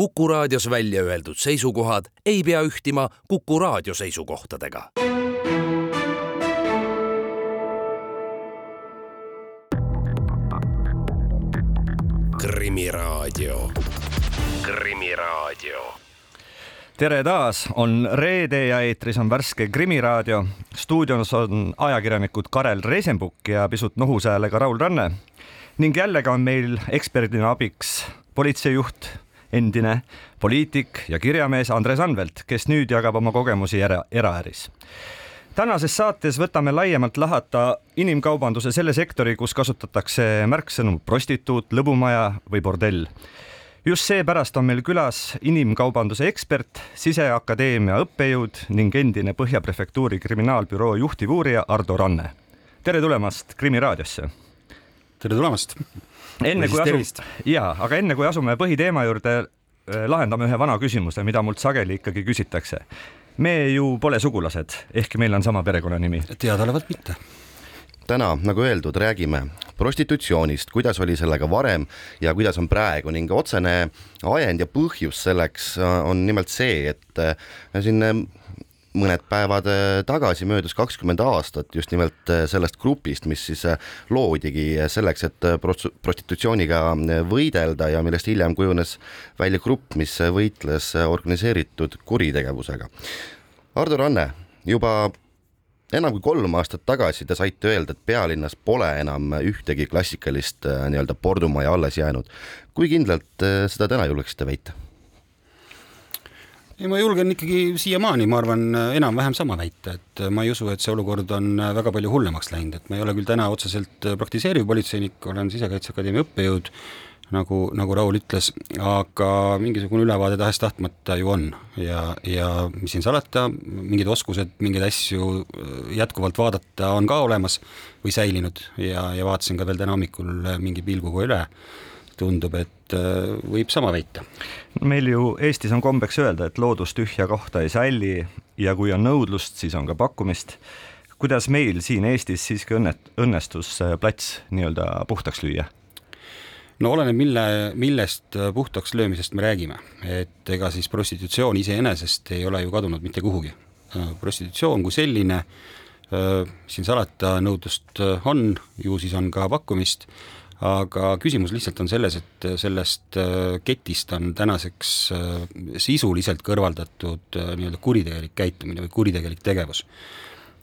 Kuku raadios välja öeldud seisukohad ei pea ühtima Kuku raadio seisukohtadega. krimiraadio, Krimiraadio tere taas, on reede ja eetris on värske Krimiraadio. stuudios on ajakirjanikud Karel Reisenbuk ja pisut nohuse häälega Raul Ranne ning jällegi on meil eksperdina abiks politseijuht, endine poliitik ja kirjamees Andres Anvelt, kes nüüd jagab oma kogemusi era, eraäris. tänases saates võtame laiemalt lahata inimkaubanduse selle sektori, kus kasutatakse märksõnu prostituut, lõbumaja või bordell just seepärast on meil külas inimkaubanduse ekspert, Siseakadeemia õppejõud ning endine Põhja prefektuuri kriminaalbüroo juhtivuurija Ardo Ranne. tere tulemast Krimi raadiosse. tere tulemast. Enne kui asume, ja, aga enne kui asume põhiteema juurde, eh, lahendame ühe vana küsimuse, mida mult sageli ikkagi küsitakse. me ju pole sugulased, ehkki meil on sama perekonnanimi. teadaolevalt mitte täna, nagu öeldud, räägime prostitutsioonist, kuidas oli sellega varem ja kuidas on praegu ning otsene ajend ja põhjus selleks äh, on nimelt see, et äh, siin äh, mõned päevad tagasi möödus kakskümmend aastat just nimelt sellest grupist, mis siis loodigi selleks, et prostitutsiooniga võidelda ja millest hiljem kujunes välja grupp, mis võitles organiseeritud kuritegevusega. Ardo Ranne, juba enam kui kolm aastat tagasi te saite öelda, et pealinnas pole enam ühtegi klassikalist äh, nii-öelda pordumaja alles jäänud. kui kindlalt äh, seda täna julgeksite väita? Ei, ma julgen ikkagi siiamaani, ma arvan, enam-vähem sama väita, et ma ei usu, et see olukord on väga palju hullemaks läinud, et ma ei ole küll täna otseselt praktiseeriv politseinik, olen Sisekaitseakadeemia õppejõud nagu, nagu Raul ütles, aga mingisugune ülevaade tahes-tahtmata ju on. Ja, ja mis siin salata, mingid oskused mingeid asju jätkuvalt vaadata on ka olemas või säilinud ja, ja vaatasin ka veel täna hommikul mingi pilguga üle. Tundub, et äh, võib sama väita. meil ju Eestis on kombeks öelda, et loodus tühja kohta ei sälli ja kui on nõudlust, siis on ka pakkumist. kuidas meil siin Eestis siiski õnnet-, õnnestus plats nii-öelda puhtaks lüüa? no oleneb, mille, millest äh, puhtaks löömisest me räägime, et ega siis prostitutsioon iseenesest ei ole ju kadunud mitte kuhugi. Äh, prostitutsioon kui selline, äh, siin salata, nõudlust on, ju siis on ka pakkumist, aga küsimus lihtsalt on selles, et sellest ketist on tänaseks sisuliselt kõrvaldatud nii-öelda kuritegelik käitumine või kuritegelik tegevus.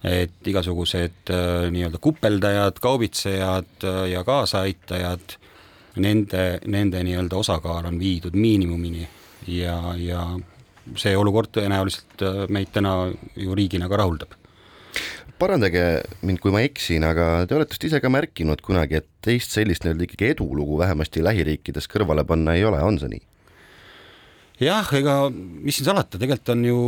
Et igasugused nii-öelda kupeldajad, kaubitsejad ja kaasaaitajad nende, nende nii-öelda osakaal on viidud miinimumini ja, ja see olukord tõenäoliselt äh, meid täna ju riigina ka rahuldab parandage mind, kui ma eksin, aga te olete vist ise ka märkinud kunagi, et teist sellist nii-öelda ikkagi edulugu vähemasti lähiriikides kõrvale panna ei ole, on see nii? jah, ega mis siin salata, tegelikult on ju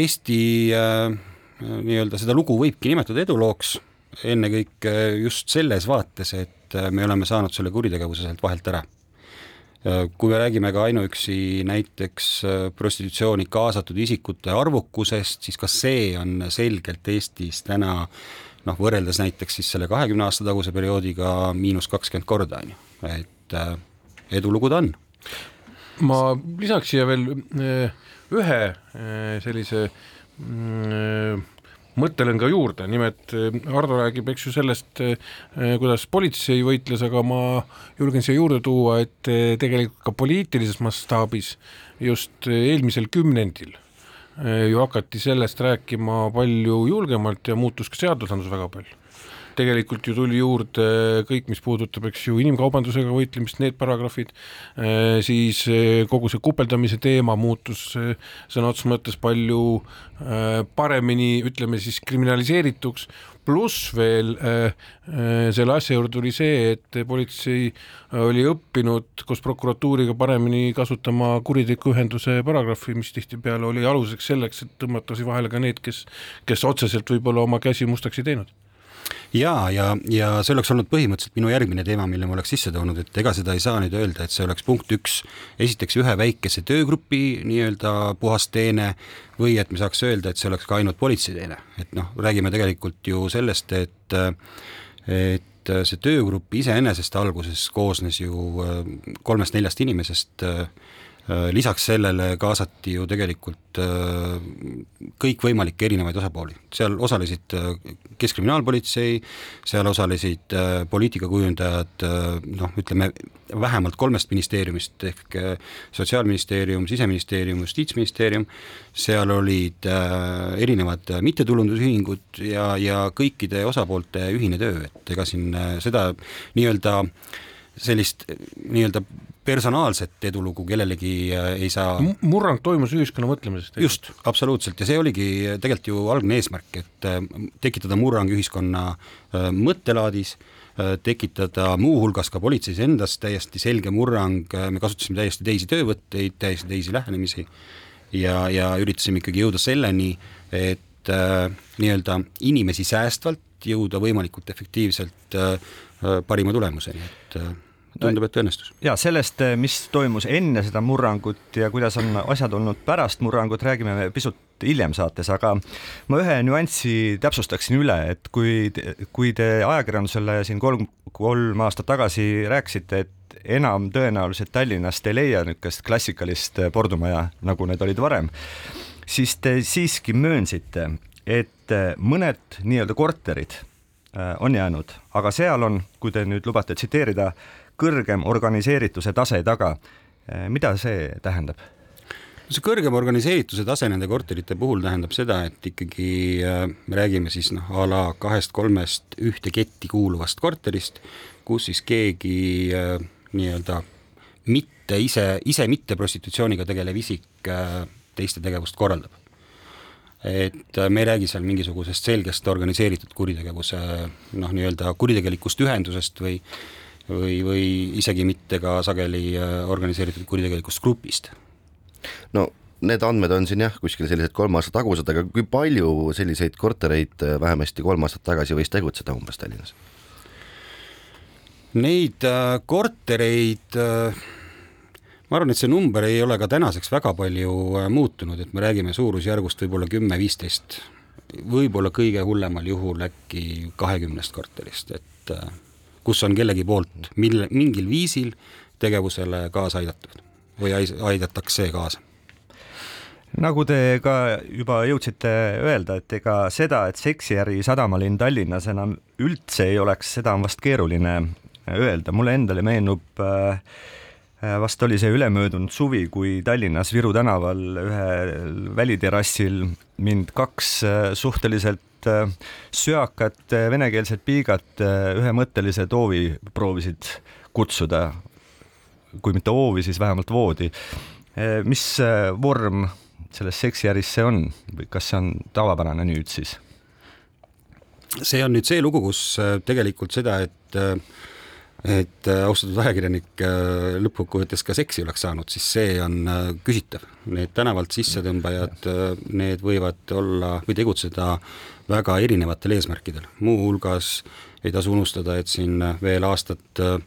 Eesti äh, nii-öelda seda lugu võibki nimetada edulooks, ennekõike just selles vaates, et äh, me oleme saanud selle kuritegevuse sealt vahelt ära. Äh, kui me räägime ka ainuüksi näiteks äh, prostitutsiooni kaasatud isikute arvukusest, siis ka see on selgelt Eestis täna noh, võrreldes näiteks siis selle kahekümne aasta taguse perioodiga miinus kakskümmend korda, on ju, et edulugu ta on. ma lisaks siia veel ühe sellise mm, mõttelen ka juurde, nimelt eh, Hardo räägib, eks ju, sellest, eh, kuidas politsei võitles, aga ma julgen siia juurde tuua, et eh, tegelikult ka poliitilises mastaabis just eelmisel kümnendil ju hakati sellest rääkima palju julgemalt ja muutus ka seadusandlus väga palju tegelikult ju tuli juurde kõik, mis puudutab, eks ju, inimkaubandusega võitlemist, need paragrahvid, eh, siis eh, kogu see kupeldamise teema muutus eh, sõna otseses mõttes palju paremini, ütleme siis kriminaliseerituks, pluss veel selle asja juurde tuli see, et politsei oli õppinud koos prokuratuuriga paremini kasutama kuriteguühenduse paragrahvi, mis tihtipeale oli aluseks selleks, et tõmmata siis vahele ka need, kes, kes otseselt võib-olla oma käsi mustaks ei teinud ja, ja, ja see oleks olnud põhimõtteliselt minu järgmine teema, mille ma oleks sisse toonud, et ega seda ei saa nüüd öelda, et see oleks punkt üks, esiteks ühe väikese töögrupi nii-öelda puhas teene või et me saaks öelda, et see oleks ka ainult politsei teene, et noh, räägime tegelikult ju sellest, et et see töögrupp iseenesest alguses koosnes ju kolmest-neljast inimesest Äh, lisaks sellele kaasati ju tegelikult äh, kõikvõimalikke erinevaid osapooli, seal osalesid äh, Keskkriminaalpolitsei, seal osalesid poliitikakujundajad noh, ütleme vähemalt kolmest ministeeriumist ehk Sotsiaalministeerium, Siseministeerium, Justiitsministeerium, seal olid erinevad mittetulundusühingud ja, ja kõikide osapoolte ühine töö, et ega siin seda nii-öelda sellist nii-öelda personaalset edulugu kellelegi äh, ei saa murrang toimus ühiskonna mõtlemisest. just, absoluutselt, ja see oligi tegelikult ju algne eesmärk, et äh, tekitada murrang ühiskonna äh, mõttelaadis, tekitada muuhulgas ka politseis endas täiesti selge murrang, me kasutasime täiesti teisi töövõtteid, täiesti teisi lähenemisi ja, ja üritasime ikkagi jõuda selleni, et äh, nii-öelda inimesi säästvalt jõuda võimalikult efektiivselt äh, parima tulemuseni, et äh, tundub, et õnnestus. ja sellest, eh, mis toimus enne seda murrangut ja kuidas on asjad olnud pärast murrangut, räägime pisut hiljem saates, aga ma ühe nüanssi täpsustaksin üle, et kui, kui te ajakirjandusele siin kolm, kolm aastat tagasi rääkisite, et enam tõenäoliselt Tallinnast ei leia niisugust klassikalist pordumaja, nagu need olid varem, siis te siiski möönsite, et mõned nii-öelda korterid eh, on jäänud, aga seal on, kui te nüüd lubate tsiteerida, kõrgem organiseerituse tase taga. Eh, mida see tähendab? see kõrgem organiseerituse tase nende korterite puhul tähendab seda, et ikkagi äh, me räägime siis noh, a la kahest-kolmest ühte ketti kuuluvast korterist, kus siis keegi äh, nii-öelda mitte ise, ise mitte prostitutsiooniga tegelev isik teiste tegevust korraldab. et me ei räägi seal mingisugusest selgest organiseeritud kuritegevuse noh, nii-öelda kuritegelikust ühendusest või või, või isegi mitte ka sageli äh, organiseeritud kuritegelikust grupist. no need andmed on siin jah, kuskil sellised kolm aastat tagused, aga kui palju selliseid kortereid äh, vähemasti kolm aastat tagasi võis tegutseda umbes Tallinnas? Neid äh, kortereid äh, ma arvan, et see number ei ole ka tänaseks väga palju äh, muutunud, et me räägime suurusjärgust võib-olla kümme-viisteist, võib-olla kõige hullemal juhul äkki kahekümnest korterist, et kus on kellegi poolt mille, mingil viisil tegevusele kaasa aidatud või aidatakse kaasa. Nagu te ka juba jõudsite öelda, et ega seda, et seksiäri sadamalinn Tallinnas enam üldse ei oleks, seda on vast keeruline öelda, mulle endale meenub äh, vast oli see ülemöödunud suvi, kui Tallinnas Viru tänaval ühel väliterrassil mind kaks äh, suhteliselt Äh, söakat äh, venekeelset piigat äh, ühemõttelise toovi proovisid kutsuda, kui mitte hoovi, siis vähemalt voodi. mis vorm selles seksiäris see on või kas see on tavapärane nüüd siis? see on nüüd see lugu, kus tegelikult seda, et et austatud ajakirjanik lõppkokkuvõttes ka seksi oleks saanud, siis see on küsitav. Need tänavalt sissetõmbajad, need võivad olla või tegutseda väga erinevatel eesmärkidel, muuhulgas ei tasu unustada, et siin veel aastat äh,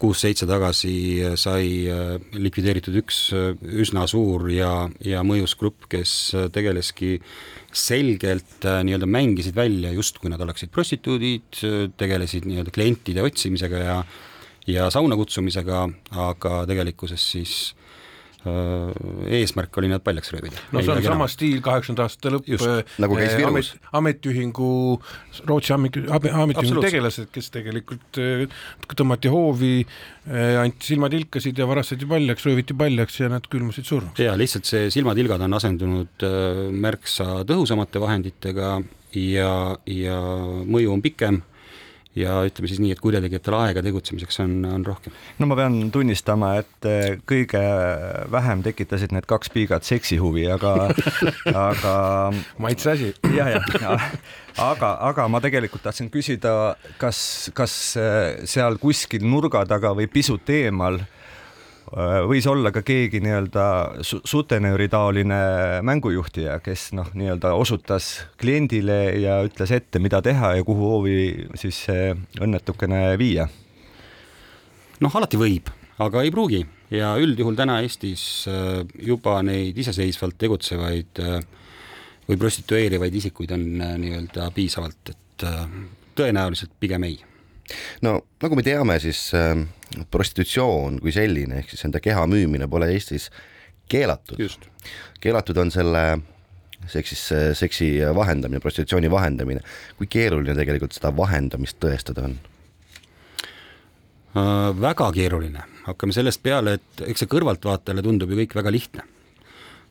kuus-seitse tagasi sai äh, likvideeritud üks äh, üsna suur ja, ja mõjus grupp, kes tegeleski selgelt nii-öelda mängisid välja, justkui nad oleksid prostituudid, tegelesid nii-öelda klientide otsimisega ja ja sauna kutsumisega, aga tegelikkuses siis Äh, eesmärk oli nad paljaks röövida. no see on sama stiil kaheksakümnendate aastate lõpp, äh, nagu käis Virus amet,. ametiühingu, Rootsi ametiühingu tegelased, kes tegelikult äh, tõmmati hoovi, anti silmatilkasid ja varastati paljaks, rööviti paljaks ja nad külmusid surnuks. jaa, lihtsalt see silmatilgad on asendunud märksa tõhusamate vahenditega ja, ja mõju on pikem ja ütleme siis nii, et kurjategijatel aega tegutsemiseks on, on rohkem. no ma pean tunnistama, et eh, kõige vähem tekitasid need kaks piigat seksihuvi, aga aga maitse asi. jah, jah ja, aga, aga ma tegelikult tahtsin küsida, kas, kas eh, seal kuskil nurga taga või pisut eemal Äh, võis olla ka keegi nii-öelda sutenööri taoline mängujuhtija, kes noh, nii-öelda osutas kliendile ja ütles ette, mida teha ja kuhu hoovi siis õnnetukene viia. noh, alati võib, aga ei pruugi ja üldjuhul täna Eestis äh, juba neid iseseisvalt tegutsevaid äh, või prostitueerivaid isikuid on nii-öelda piisavalt, et tõenäoliselt pigem ei no nagu me teame, siis äh, prostitutsioon kui selline ehk siis enda keha müümine pole Eestis keelatud. keelatud on selle seksis, seksi vahendamine, prostitutsiooni vahendamine. kui keeruline tegelikult seda vahendamist tõestada on? Äh, väga keeruline, hakkame sellest peale, et eks see kõrvaltvaatajale tundub ju kõik väga lihtne.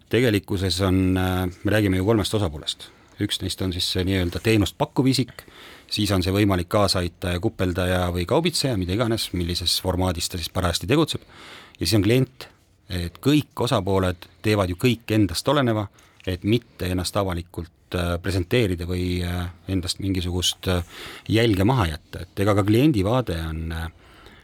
tegelikkuses on, äh, me räägime ju kolmest osapoolest, üks neist on siis see nii-öelda teenust pakkuv isik, siis on see võimalik kaasaaitaja, kupeldaja või kaubitseja, mida iganes, millises formaadis ta siis parajasti tegutseb, ja siis on klient, et kõik osapooled teevad ju kõik endast oleneva, et mitte ennast avalikult äh, presenteerida või endast mingisugust jälge maha jätta, et ega ka kliendi vaade on äh,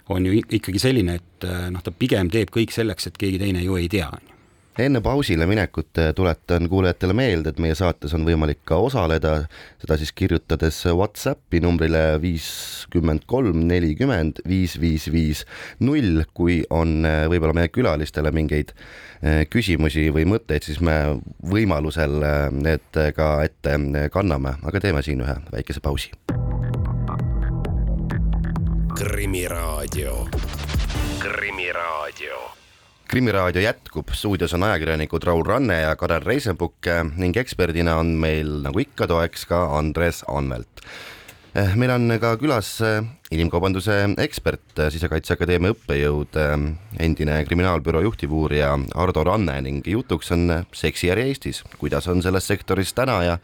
on ju ikkagi selline, et äh, noh, ta pigem teeb kõik selleks, et keegi teine ju ei tea, on ju enne pausile minekut äh, tuletan kuulajatele meelde, et meie saates on võimalik ka osaleda, seda siis kirjutades Whatsappi numbrile viiskümmend kolm nelikümmend viis viis viis null, kui on äh, võib-olla meie külalistele mingeid küsimusi või mõtteid, siis me võimalusel need ka ette kanname, aga teeme siin ühe väikese pausi Krimiraadio. krimiraadio. Krimiraadio jätkub, stuudios on ajakirjanikud Raul Ranne ja Karel Reisenbuk ning eksperdina on meil nagu ikka toeks ka Andres Anvelt. Eh, meil on ka külas eh, inimkaubanduse ekspert, eh, Sisekaitseakadeemia õppejõud, endine kriminaalbüroo juhtivuurija Ardo Ranne ning jutuks on seksiäri Eestis, kuidas on selles sektoris täna ja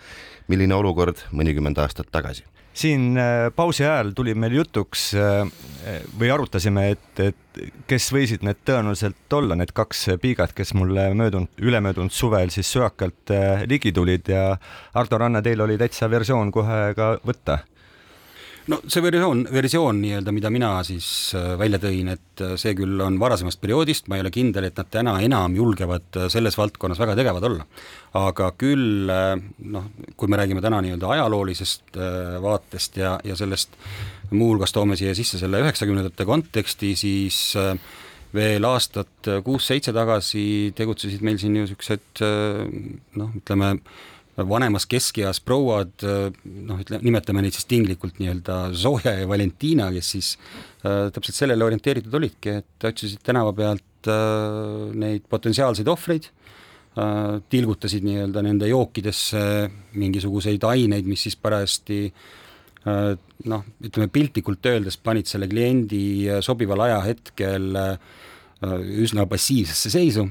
milline olukord mõnikümmend aastat tagasi siin äh, pausi ajal tuli meil jutuks äh, või arutasime, et, et kes võisid need tõenäoliselt olla, need kaks piigat, kes mulle möödunud, ülemöödunud suvel siis söakalt äh, ligi tulid ja Ardo Ranna, teil oli täitsa versioon kohe ka võtta no see versioon, versioon nii-öelda, mida mina siis äh, välja tõin, et äh, see küll on varasemast perioodist, ma ei ole kindel, et nad täna enam julgevad äh, selles valdkonnas väga tegevad olla. aga küll noh, kui me räägime täna nii-öelda ajaloolisest vaatest ja, ja sellest muuhulgas toome siia sisse selle üheksakümnendate konteksti, siis veel aastat kuus-seitse tagasi tegutsesid meil siin ju niisugused noh, ütleme vanemas keskeas prouad, noh, ütle, nimetame neid siis tinglikult nii-öelda Zoja ja Valentina, kes siis äh, täpselt sellele orienteeritud olidki, et otsisid tänava pealt äh, neid potentsiaalseid ohvreid äh,, tilgutasid nii-öelda nende jookidesse mingisuguseid aineid, mis siis parajasti äh, noh, ütleme piltlikult öeldes panid selle kliendi äh, sobival ajahetkel äh, üsna passiivsesse seisu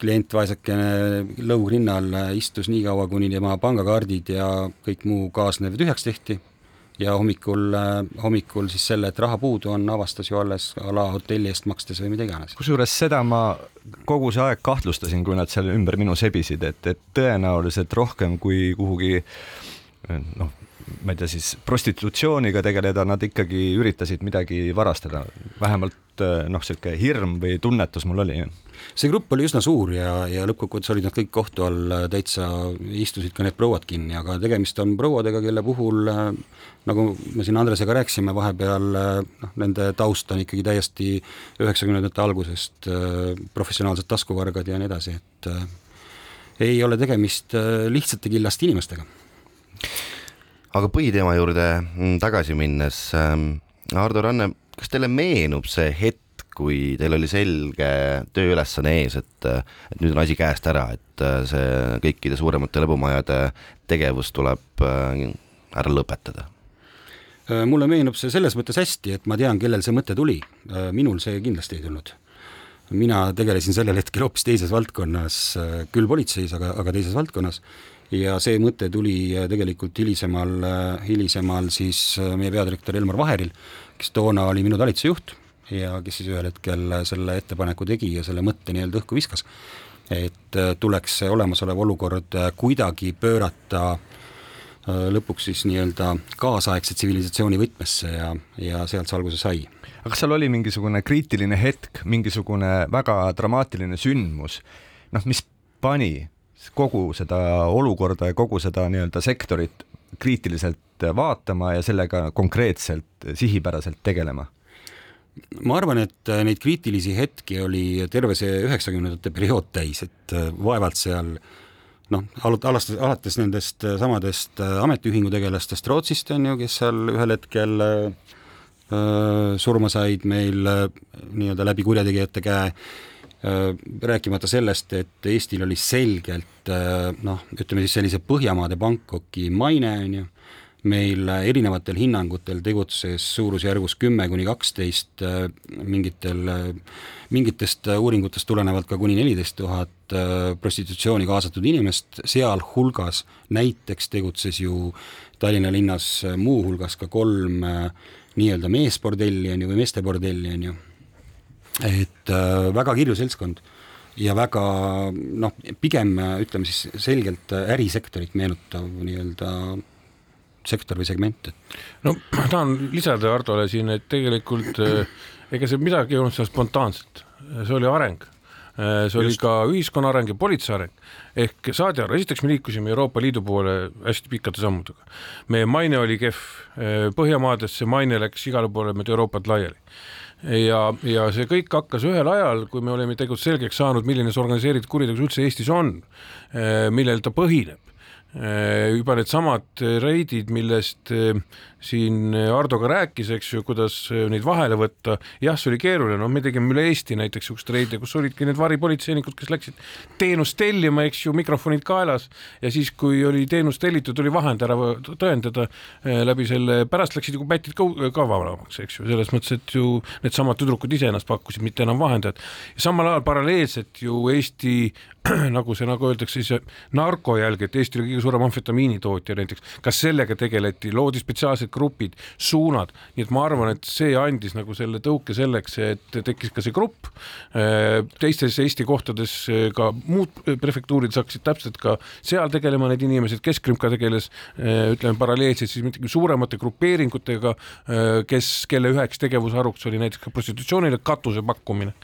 klient vaesekene lõug rinnal istus nii kaua, kuni tema pangakaardid ja kõik muu kaasnev tühjaks tehti ja hommikul, hommikul siis selle, et raha puudu on, avastas ju alles a la hotelli eest makstes või mida iganes. kusjuures seda ma kogu see aeg kahtlustasin, kui nad seal ümber minu sebisid, et, et tõenäoliselt rohkem kui kuhugi noh, ma ei tea siis prostitutsiooniga tegeleda, nad ikkagi üritasid midagi varastada, vähemalt noh, niisugune hirm või tunnetus mul oli see grupp oli üsna suur ja, ja lõppkokkuvõttes olid nad kõik kohtu all äh, täitsa, istusid ka need prouad kinni, aga tegemist on prouadega, kelle puhul äh, nagu me siin Andresega rääkisime vahepeal, noh, nende taust on ikkagi täiesti üheksakümnendate algusest professionaalsed taskuvargad ja nii edasi, et ei ole tegemist lihtsate killaste inimestega. Aga põhiteema juurde mm, tagasi minnes ähm,, Hardo Ranne, kas teile meenub see hetk, kui teil oli selge tööülesanne ees, et, et nüüd on asi käest ära, et äh, see kõikide suuremate lõbumajade tegevus tuleb äh, ära lõpetada? Äh, mulle meenub see selles mõttes hästi, et ma tean, kellel see mõte tuli. minul see kindlasti ei tulnud. mina tegelesin sellel hetkel hoopis teises valdkonnas, küll politseis, aga, aga teises valdkonnas ja see mõte tuli tegelikult hilisemal, hilisemal siis meie peadirektor Elmar Vaheril, kes toona oli minu talituse juht ja kes siis ühel hetkel selle ettepaneku tegi ja selle mõtte nii-öelda õhku viskas. et äh, tuleks see olemasolev olukord äh, kuidagi pöörata äh, lõpuks siis nii-öelda kaasaegse tsivilisatsiooni võtmesse ja, ja sealt see alguse sai. aga kas seal oli mingisugune kriitiline hetk, mingisugune väga dramaatiline sündmus, noh, mis pani kogu seda olukorda ja kogu seda nii-öelda sektorit kriitiliselt vaatama ja sellega konkreetselt sihipäraselt tegelema? ma arvan, et äh, neid kriitilisi hetki oli terve see üheksakümnendate periood täis, et äh, vaevalt seal noh, alates, alates nendest äh, samadest ametiühingu tegelastest Rootsist on ju, kes seal ühel hetkel äh, surma said meil nii-öelda läbi kurjategijate käe rääkimata sellest, et Eestil oli selgelt noh, ütleme siis sellise Põhjamaade Bangkoki maine, on ju, meil erinevatel hinnangutel tegutses suurusjärgus kümme kuni kaksteist, mingitel, mingitest uuringutest tulenevalt ka kuni neliteist tuhat prostitutsiooni kaasatud inimest, sealhulgas näiteks tegutses ju Tallinna linnas muuhulgas ka kolm nii-öelda meesbordelli, on ju, või meestebordelli, on ju, et väga kirju seltskond ja väga noh, pigem ütleme siis selgelt ärisektorit meenutav nii-öelda sektor või segment, no ma tahan lisada Hardole siin, et tegelikult ega see midagi ei olnud seal spontaanselt, see oli areng see oli Just. ka ühiskonna areng ja politsei areng. ehk saadi aru, esiteks me liikusime Euroopa Liidu poole hästi pikkade sammudega. meie maine oli kehv, eh, Põhjamaades see maine läks igale poole mööda Euroopat laiali. Ja, ja see kõik hakkas ühel ajal, kui me olime tegelikult selgeks saanud, milline see organiseeritud kuritegevus üldse Eestis on, millel ta põhineb. Äh, juba needsamad reidid, millest äh, siin Ardo ka rääkis, eks ju, kuidas neid vahele võtta, jah, see oli keeruline, noh, me tegime üle Eesti näiteks niisuguseid reide, kus olidki need varipolitseinikud, kes läksid teenust tellima, eks ju, mikrofonid kaelas. Ja siis, kui oli teenus tellitud, oli vahend ära tõendada läbi selle, pärast läksid ju pätid ka, ka vabamaks, eks ju, selles mõttes, et ju needsamad tüdrukud ise ennast pakkusid, mitte enam vahendajad. samal ajal paralleelselt ju Eesti nagu see, nagu öeldakse, siis narkojälg, et Eesti oli kõige suurem amfetamiinitootja näiteks, kas sellega tegeleti, loodi spetsiaalsed grupid, suunad, nii et ma arvan, et see andis nagu selle tõuke selleks, et tekkis ka see grupp. teistes Eesti kohtades ka muud prefektuurid hakkasid täpselt ka seal tegelema need inimesed, Keskkrimm ka tegeles ütleme paralleelselt siis mitte suuremate grupeeringutega, kes, kelle üheks tegevusharuks oli näiteks ka prostitutsioonile katuse pakkumine.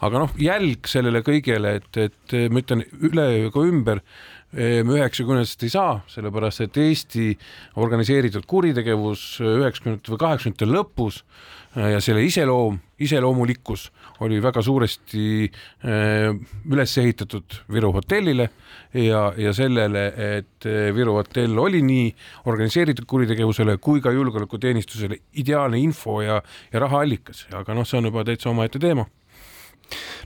aga noh, jälg sellele kõigele, et, et ma ütlen üle ega ümber, üheksakümnendatest ei saa, sellepärast et Eesti organiseeritud kuritegevus üheksakümnendate või kaheksakümnendate lõpus ja selle iseloom, iseloomulikkus oli väga suuresti äh, üles ehitatud Viru hotellile ja, ja sellele, et Viru hotell oli nii organiseeritud kuritegevusele kui ka julgeolekuteenistusele ideaalne info ja, ja rahaallikas, aga noh, see on juba täitsa omaette teema.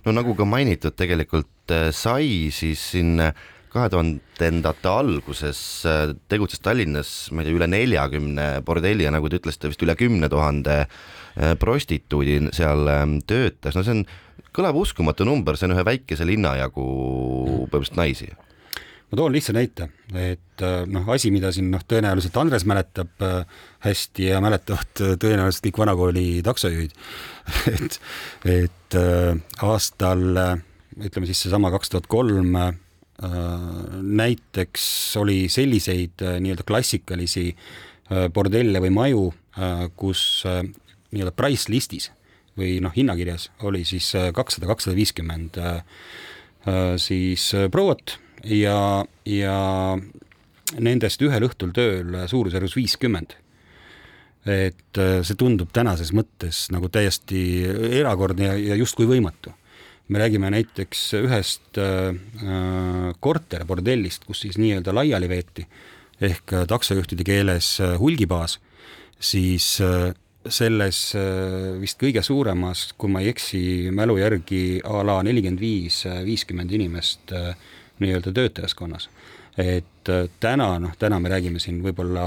No nagu ka mainitud, tegelikult sai siis siin äh, kahe tuhandendate alguses äh, tegutses Tallinnas, ma ei tea, üle neljakümne bordelli ja nagu te ütlesite, vist üle kümne tuhande prostituudi seal ähm, töötas, no see on, kõlab uskumatu number, see on ühe väikese linna jagu põhimõtteliselt naisi. Ma toon lihtsa näite, et äh, noh, asi, mida siin noh, tõenäoliselt Andres mäletab äh, hästi ja mäletavad äh, tõenäoliselt kõik vanakooli taksojuhid. Et, et aastal ütleme siis seesama kaks tuhat kolm näiteks oli selliseid nii-öelda klassikalisi bordelle või maju, kus nii-öelda price listis või noh, hinnakirjas oli siis kakssada, kakssada viiskümmend siis prouat ja, ja nendest ühel õhtul tööl suurusjärgus viiskümmend. et äh, see tundub tänases mõttes nagu täiesti erakordne ja, ja justkui võimatu. Me räägime näiteks ühest äh, äh korterbordellist, kus siis nii-öelda laiali veeti ehk äh, taksojuhtide keeles hulgibaas, siis selles vist kõige suuremas, kui ma ei eksi, mälu järgi a la nelikümmend viis, viiskümmend inimest nii-öelda töötajaskonnas. et täna, noh, täna me räägime siin võib-olla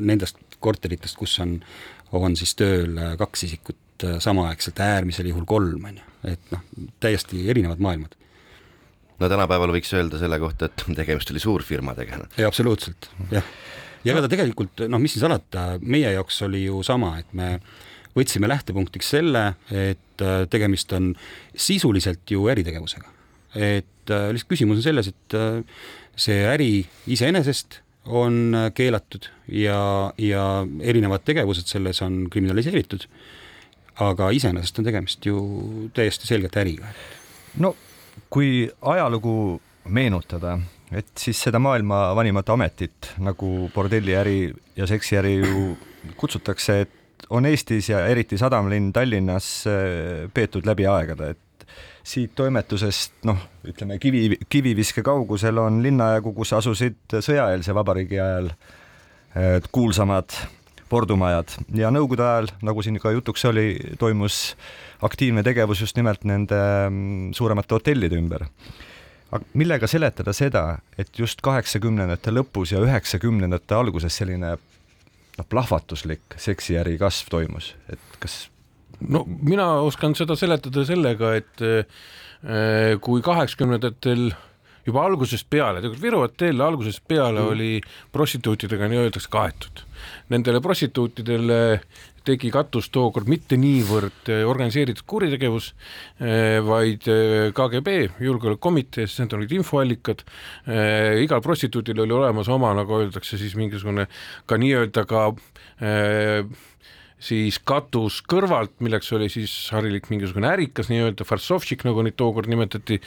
nendest korteritest, kus on, on siis tööl kaks isikut äh, samaaegselt, äärmisel juhul kolm, on ju, et noh, täiesti erinevad maailmad no tänapäeval võiks öelda selle kohta, et tegemist oli suurfirmadega. jaa, absoluutselt, jah. ja ega ta tegelikult, noh, mis siin salata, meie jaoks oli ju sama, et me võtsime lähtepunktiks selle, et tegemist on sisuliselt ju äritegevusega et äh, lihtsalt küsimus on selles, et äh, see äri iseenesest on äh, keelatud ja, ja erinevad tegevused selles on kriminaliseeritud. Aga iseenesest on tegemist ju täiesti selgelt äriga. no kui ajalugu meenutada, et siis seda maailma vanimat ametit nagu bordelliäri ja seksiäri ju kutsutakse, et on Eestis ja eriti sadamlinn Tallinnas peetud läbi aegade, et siit toimetusest noh, ütleme kivi, kiviviske kaugusel on linnajagu, kus asusid sõjaeelse vabariigi ajal kuulsamad spordumajad ja nõukogude ajal, nagu siin ka jutuks oli, toimus aktiivne tegevus just nimelt nende mm, suuremate hotellide ümber. aga millega seletada seda, et just kaheksakümnendate lõpus ja üheksakümnendate alguses selline noh, plahvatuslik seksiäri kasv toimus, et kas no mina oskan seda seletada sellega, et äh, kui kaheksakümnendatel juba algusest peale, tegelikult Viru hotell algusest peale mm. oli prostituutidega nii-öeldakse kaetud. Nendele prostituutidele tegi katus tookord mitte niivõrd äh, organiseeritud kuritegevus, äh, vaid KGB julgeolekukomitee, sest need olid infoallikad. igal prostituudil oli olemas oma, nagu öeldakse siis mingisugune ka nii-öelda ka siis katus kõrvalt, milleks oli siis harilik mingisugune ärikas nii-öelda, farsovšik, nagu neid tookord nimetati.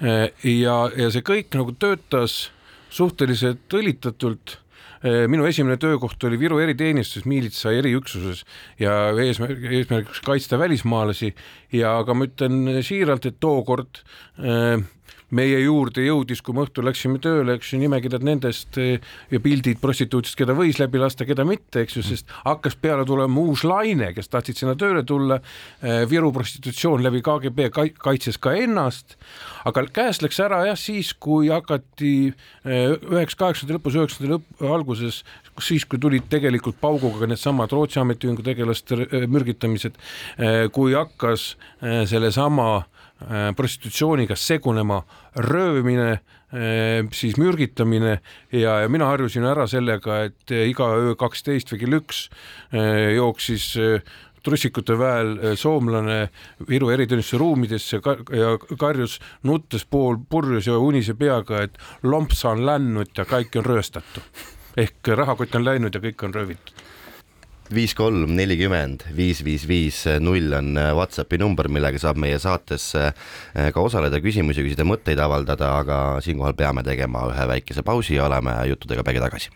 ja, ja see kõik nagu töötas suhteliselt õlitatult minu esimene töökoht oli Viru eriteenistuses miilitsa eriüksuses ja eesmärk, eesmärgiks kaitsta välismaalasi. Ja aga ma ütlen siiralt, et tookord äh, meie juurde jõudis, kui me õhtul läksime tööle, eks ju, nimekirjad nendest eh, ja pildid prostituutidest, keda võis läbi lasta, keda mitte, eks ju, sest hakkas peale tulema uus laine, kes tahtsid sinna tööle tulla. Eh, Viru prostitutsioon läbi KGB kaitses ka ennast, aga käest läks ära jah, siis kui hakati eh, üheksa, kaheksakümnendate lõpus, üheksakümnendate lõpp, alguses, siis kui tulid tegelikult pauguga needsamad Rootsi ametiühingu tegelaste mürgitamised, kui hakkas sellesama prostitutsiooniga segunema röövimine, äh, siis mürgitamine ja, ja mina harjusin ära sellega, et äh, iga öö kaksteist või kell üks jooksis trussikute väel soomlane Viru eriteenistuse ruumidesse ja karjus nuttes pool purjus ja unise peaga, et lomps on läinud ja kõik on rööstatu. Ehk rahakott on läinud ja kõik on röövitud viis kolm nelikümmend viis viis viis null on äh, Whatsappi number, millega saab meie saates äh, ka osaleda, küsimusi küsida, mõtteid avaldada, aga siinkohal peame tegema ühe väikese pausi ja oleme juttudega peagi tagasi.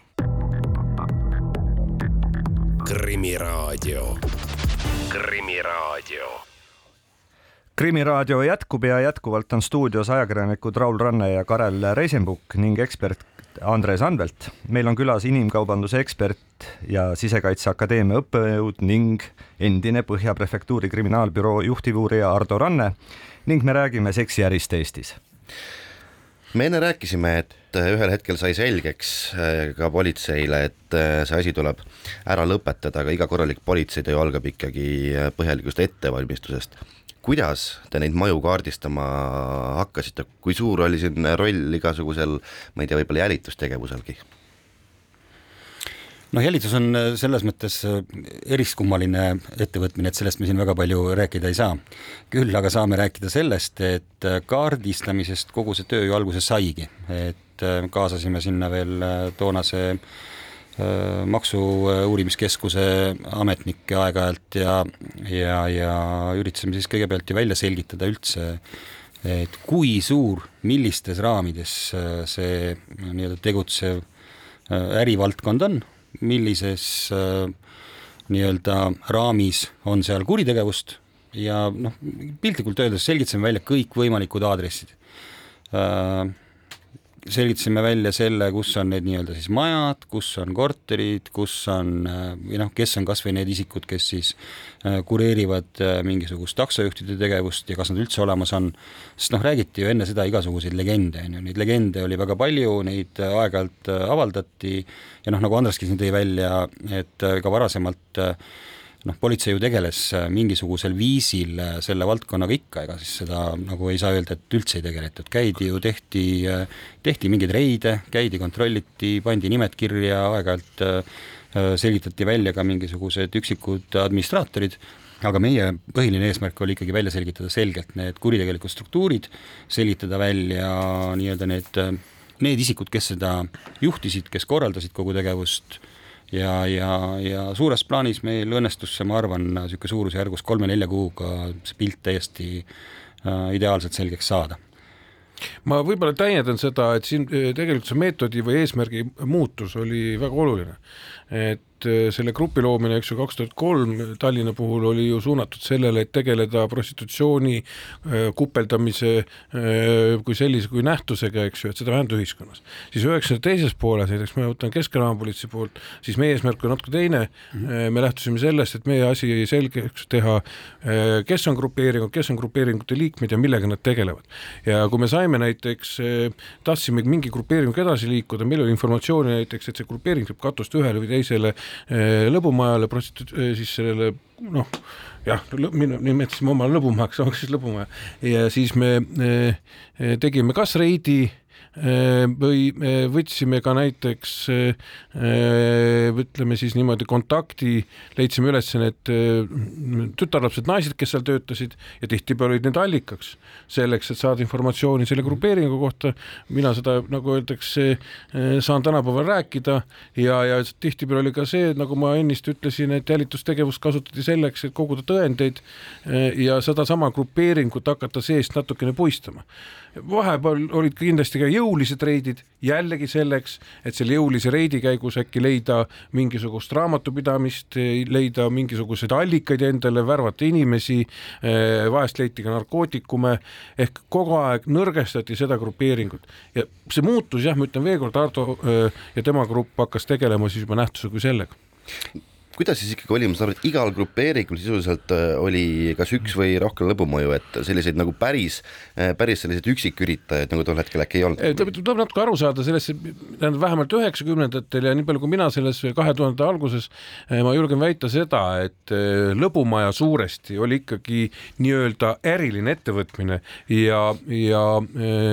krimiraadio, Krimiraadio krimiraadio jätkub ja jätkuvalt on stuudios ajakirjanikud Raul Ranne ja Karel Reisenbuk ning ekspert Andres Anvelt. meil on külas inimkaubanduse ekspert ja Sisekaitseakadeemia õppejõud ning endine Põhja prefektuuri kriminaalbüroo juhtivuurija Ardo Ranne ning me räägime seksiärist Eestis. me enne rääkisime, et ühel hetkel sai selgeks äh, ka politseile, et äh, see asi tuleb ära lõpetada, aga iga korralik politseitöö algab ikkagi äh, põhjalikust ettevalmistusest kuidas te neid maju kaardistama hakkasite, kui suur oli siin roll igasugusel, ma ei tea, võib-olla jälitustegevuselgi? noh, jälitus on selles mõttes eriskummaline ettevõtmine, et sellest me siin väga palju rääkida ei saa. küll aga saame rääkida sellest, et kaardistamisest kogu see töö ju alguse saigi, et kaasasime sinna veel toonase äh, Äh, maksu-uurimiskeskuse ametnikke aeg-ajalt ja, ja, ja üritasime siis kõigepealt ju välja selgitada üldse, et kui suur, millistes raamides äh, see nii-öelda tegutsev äh, ärivaldkond on, millises nii-öelda raamis on seal kuritegevust ja noh, piltlikult öeldes selgitasime välja kõikvõimalikud aadressid selgitasime välja selle, kus on need nii-öelda siis majad, kus on korterid, kus on või noh, kes on kas või need isikud, kes siis äh, kureerivad äh, mingisugust taksojuhtide tegevust ja kas nad üldse olemas on, sest noh, räägiti ju enne seda igasuguseid legende, on ju, neid legende oli väga palju, neid äh, aeg-ajalt avaldati. ja noh, nagu Andreski siin tõi välja, et ka varasemalt äh, noh, politsei ju tegeles äh, mingisugusel viisil äh, selle valdkonnaga ikka, ega siis seda nagu ei saa öelda, et üldse ei tegeletud, käidi ju, tehti, äh, tehti mingeid reide, käidi, kontrolliti, pandi nimed kirja, aeg-ajalt selgitati välja ka mingisugused üksikud administraatorid, aga meie põhiline eesmärk oli ikkagi välja selgitada selgelt need kuritegelikud struktuurid, selgitada välja nii-öelda need, need isikud, kes seda juhtisid, kes korraldasid kogu tegevust ja, ja, ja suures plaanis meil õnnestus see, ma arvan, niisugune suurusjärgus kolme-nelja kuuga see pilt täiesti äh, ideaalselt selgeks saada ma võib-olla täiendan seda, et siin äh, tegelikult see meetodi või eesmärgi muutus oli väga oluline. et äh, selle grupi loomine, eks ju, kaks tuhat kolm Tallinna puhul oli ju suunatud sellele, et tegeleda prostitutsiooni äh, kupeldamise kui sellise, kui nähtusega, eks ju, et seda vähendada ühiskonnas. siis üheksakümnenda teises pooles, näiteks ma võtan Keskkonnaapolitsei poolt, siis meie eesmärk on natuke teine mm. -hmm. me lähtusime sellest, et meie asi selgeks teha, kes on grupeeringud, kes on grupeeringute liikmed ja millega nad tegelevad. ja kui me saime näiteks, tahtsime mingi grupeeringuga edasi liikuda, meil oli informatsiooni näiteks, et see grupeering saab katust ühele või teisele eh, lõbumajale, eh, siis sellele noh, jah, nimetasime oma lõbumajaks, oleks siis lõbumaja. Ja siis me eh, tegime kas reidi Äh, või võtsime ka näiteks ütleme siis niimoodi kontakti, leidsime üles need tütarlapsed, naised, kes seal töötasid ja tihtipeale olid need allikaks selleks, et saada informatsiooni selle grupeeringu kohta. mina seda, nagu öeldakse, saan tänapäeval rääkida ja, ja tihtipeale oli ka see, nagu ma ennist ütlesin, et jälitustegevust kasutati selleks, et koguda tõendeid ja sedasama grupeeringut hakata seest natukene puistama vahepeal olid kindlasti ka jõulised reidid, jällegi selleks, et selle jõulise reidi käigus äkki leida mingisugust raamatupidamist, leida mingisuguseid allikaid endale, värvata inimesi, eh, vahest leiti ka narkootikume, ehk kogu aeg nõrgestati seda grupeeringut. Ja see muutus jah, ma ütlen veelkord, Ardo eh, ja tema grupp hakkas tegelema siis juba nähtuse kui sellega kuidas siis ikkagi oli, ma saan aru, et igal grupeeringul sisuliselt äh, oli kas üks või rohkem lõbumõju, et selliseid nagu päris, äh, päris selliseid üksiküritajaid nagu tol hetkel äkki ei olnud? tuleb natuke aru saada sellest, tähendab vähemalt üheksakümnendatel ja nii palju, kui mina selles kahe tuhandete alguses, äh, ma julgen väita seda, et lõbumaja suuresti oli ikkagi nii-öelda äriline ettevõtmine ja, ja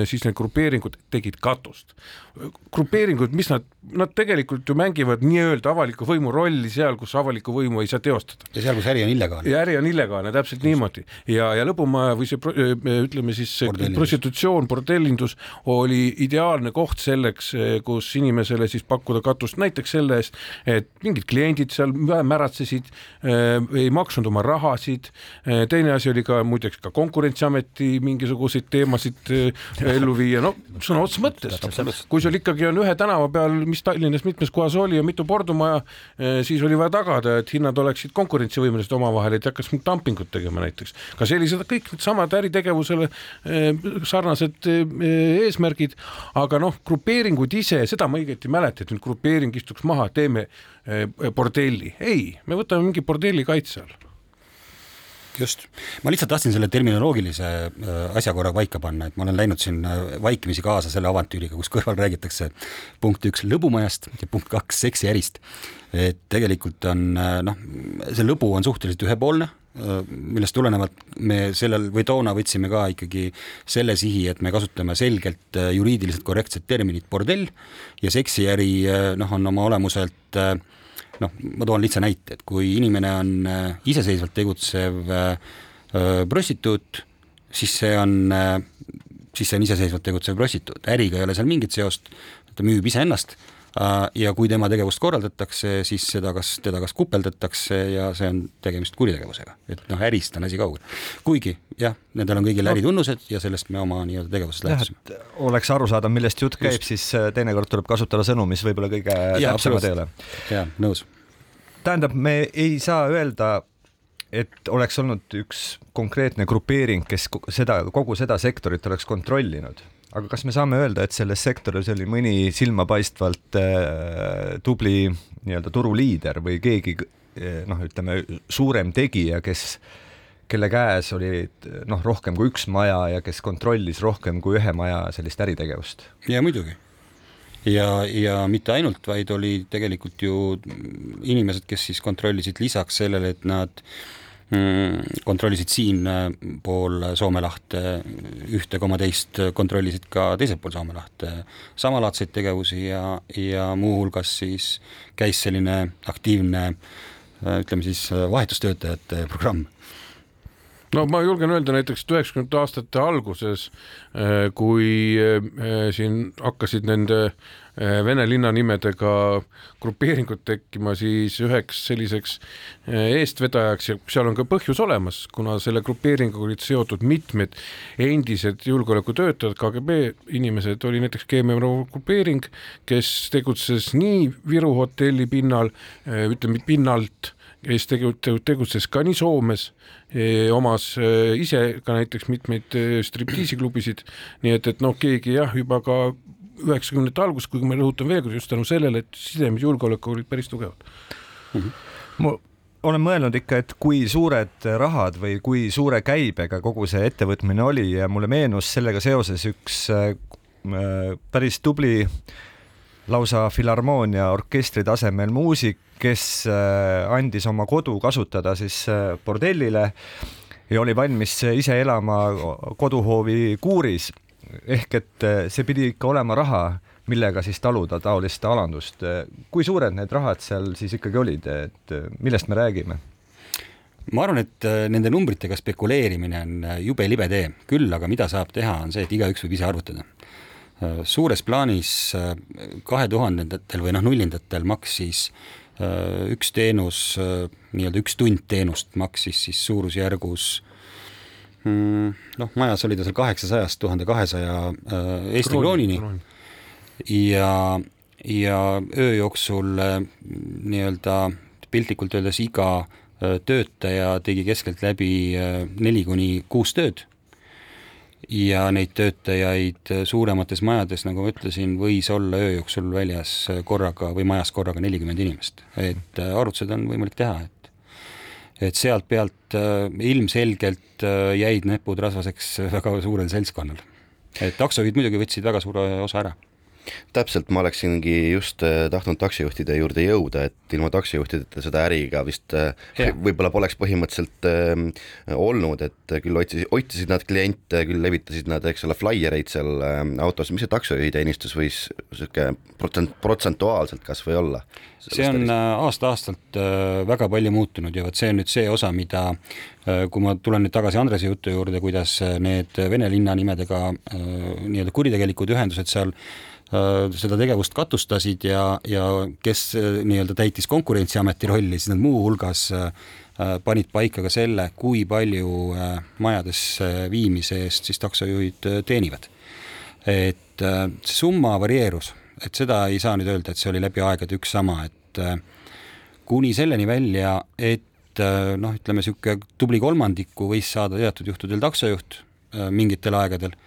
siis need grupeeringud tegid katust grupeeringud, mis nad, nad tegelikult ju mängivad nii-öelda avaliku võimu rolli seal, kus avalikku võimu ei saa teostada. ja seal, kus äri on illegaalne. ja äri on illegaalne, täpselt Just. niimoodi ja, ja lõbumaja või see ütleme siis prostitutsioon, bordellindus oli ideaalne koht selleks, kus inimesele siis pakkuda katust näiteks selle eest, et mingid kliendid seal märatsesid, ei maksnud oma rahasid. teine asi oli ka muideks ka konkurentsiameti mingisuguseid teemasid ellu viia, no sõna otseses mõttes. kui sul ikkagi on ühe tänava peal, mis Tallinnas mitmes kohas oli ja mitu pordumaja, eh, siis oli vaja tagada, et hinnad oleksid konkurentsivõimelised omavahel, et ei hakkaks mingit dumpingut tegema näiteks. ka sellised kõik needsamad äritegevusele eh, sarnased eh, eesmärgid, aga noh, grupeeringud ise, seda ma õieti ei mäleta, et nüüd grupeering istuks maha, teeme bordelli, ei, me võtame mingi bordelli kaitse all just, ma lihtsalt tahtsin selle terminoloogilise äh, asja korra paika panna, et ma olen läinud siin äh, vaikimisi kaasa selle avantüüriga, kus kõrval räägitakse punkt üks lõbumajast ja punkt kaks seksiärist. et tegelikult on äh, noh, see lõbu on suhteliselt ühepoolne, millest tulenevalt me sellel või toona võtsime ka ikkagi selle sihi, et me kasutame selgelt juriidiliselt korrektset terminit bordell ja seksiäri noh, on oma olemuselt äh, noh, ma toon lihtsa näite, et kui inimene on äh, iseseisvalt tegutsev äh, äh, prostituut, siis see on, siis see on iseseisvalt tegutsev prostituut, äriga ei ole seal mingit seost, ta müüb iseennast ja kui tema tegevust korraldatakse, siis seda kas, teda kas kupeldatakse ja see on tegemist kuritegevusega, et noh, ärist on asi kaugel. kuigi jah, nendel on kõigil no. äritunnused ja sellest me oma nii-öelda tegevusest lähtusime. oleks aru saada, millest jutt käib, siis teinekord tuleb kasutada sõnu, mis võib-olla kõige täpsemad ei ole. jaa, nõus tähendab, me ei saa öelda, et oleks olnud üks konkreetne grupeering, kes seda, kogu seda sektorit oleks kontrollinud, aga kas me saame öelda, et selles sektoris oli mõni silmapaistvalt äh, tubli nii-öelda turuliider või keegi äh, noh, ütleme suurem tegija, kes, kelle käes oli noh, rohkem kui üks maja ja kes kontrollis rohkem kui ühe maja sellist äritegevust? ja muidugi ja, ja mitte ainult, vaid oli tegelikult ju inimesed, kes siis kontrollisid lisaks sellele, et nad mm, kontrollisid siinpool Soome lahte ühte koma teist, kontrollisid ka teisel pool Soome lahte. Samalaadseid tegevusi ja, ja muuhulgas siis käis selline aktiivne ütleme siis vahetustöötajate programm no ma julgen öelda näiteks, et üheksakümnendate aastate alguses, äh, kui äh, siin hakkasid nende Vene linnanimedega grupeeringud tekkima, siis üheks selliseks eestvedajaks ja seal on ka põhjus olemas, kuna selle grupeeringuga olid seotud mitmed endised julgeolekutöötajad, KGB inimesed, oli näiteks Keemiarov grupeering, kes tegutses nii Viru hotelli pinnal, ütleme pinnalt kes tegu-, tegutses ka nii Soomes, e, omas e, ise ka näiteks mitmeid e, striptiisiklubisid, nii et, et noh, keegi jah, juba ka üheksakümnendate alguses, kuigi ma rõhutan veel kord just tänu sellele, et sidemed julgeolekuga olid päris tugevad mm. -hmm. ma olen mõelnud ikka, et kui suured rahad või kui suure käibega kogu see ettevõtmine oli ja mulle meenus sellega seoses üks äh, päris tubli lausa filharmoonia orkestri tasemel muusik, kes äh, andis oma kodu kasutada siis äh, bordellile ja oli valmis ise elama koduhoovi kuuris. ehk et äh, see pidi ikka olema raha, millega siis taluda taolist alandust. kui suured need rahad seal siis ikkagi olid, et millest me räägime? ma arvan, et nende numbritega spekuleerimine on jube libe tee, küll aga mida saab teha, on see, et igaüks võib ise arvutada. suures plaanis kahe tuhandendatel või noh, nullindatel maksis Äh, üks teenus, äh, nii-öelda üks tund teenust maksis siis suurusjärgus mm, noh, majas oli ta seal kaheksasajast tuhande kahesaja äh, Eesti kroonini. ja, ja öö jooksul nii-öelda piltlikult öeldes iga töötaja tegi keskeltläbi neli kuni kuus tööd ja neid töötajaid suuremates majades, nagu ma ütlesin, võis olla öö jooksul väljas korraga või majas korraga nelikümmend inimest, et äh, arvutused on võimalik teha, et et sealt pealt äh, ilmselgelt äh, jäid näpud rasvaseks väga suurel seltskonnal. et taksojuhid muidugi võtsid väga suure osa ära täpselt, ma oleksingi just äh, tahtnud taksijuhtide juurde jõuda, et ilma taksijuhtideta seda äri ka vist äh, võib-olla poleks põhimõtteliselt äh, olnud, et küll otsisid, otsisid nad kliente, küll levitasid nad, eks ole, flaiereid seal äh, autos, mis see taksojuhi teenistus võis sihuke protsent, protsentuaalselt kasvõi olla? see on aasta-aastalt äh, väga palju muutunud ja vot see on nüüd see osa, mida äh, kui ma tulen nüüd tagasi Andrese jutu juurde, kuidas need vene linnanimedega nii-öelda kuritegelikud ühendused seal Äh, seda tegevust katustasid ja, ja kes äh, nii-öelda täitis Konkurentsiameti rolli, siis nad muuhulgas äh, panid paika ka selle, kui palju majadesse viimise eest siis taksojuhid teenivad. et see summa varieerus, et seda ei saa nüüd öelda, et see oli läbi aegade üks sama, et kuni selleni välja, et noh, ütleme niisugune tubli kolmandiku võis saada teatud juhtudel taksojuht mingitel aegadel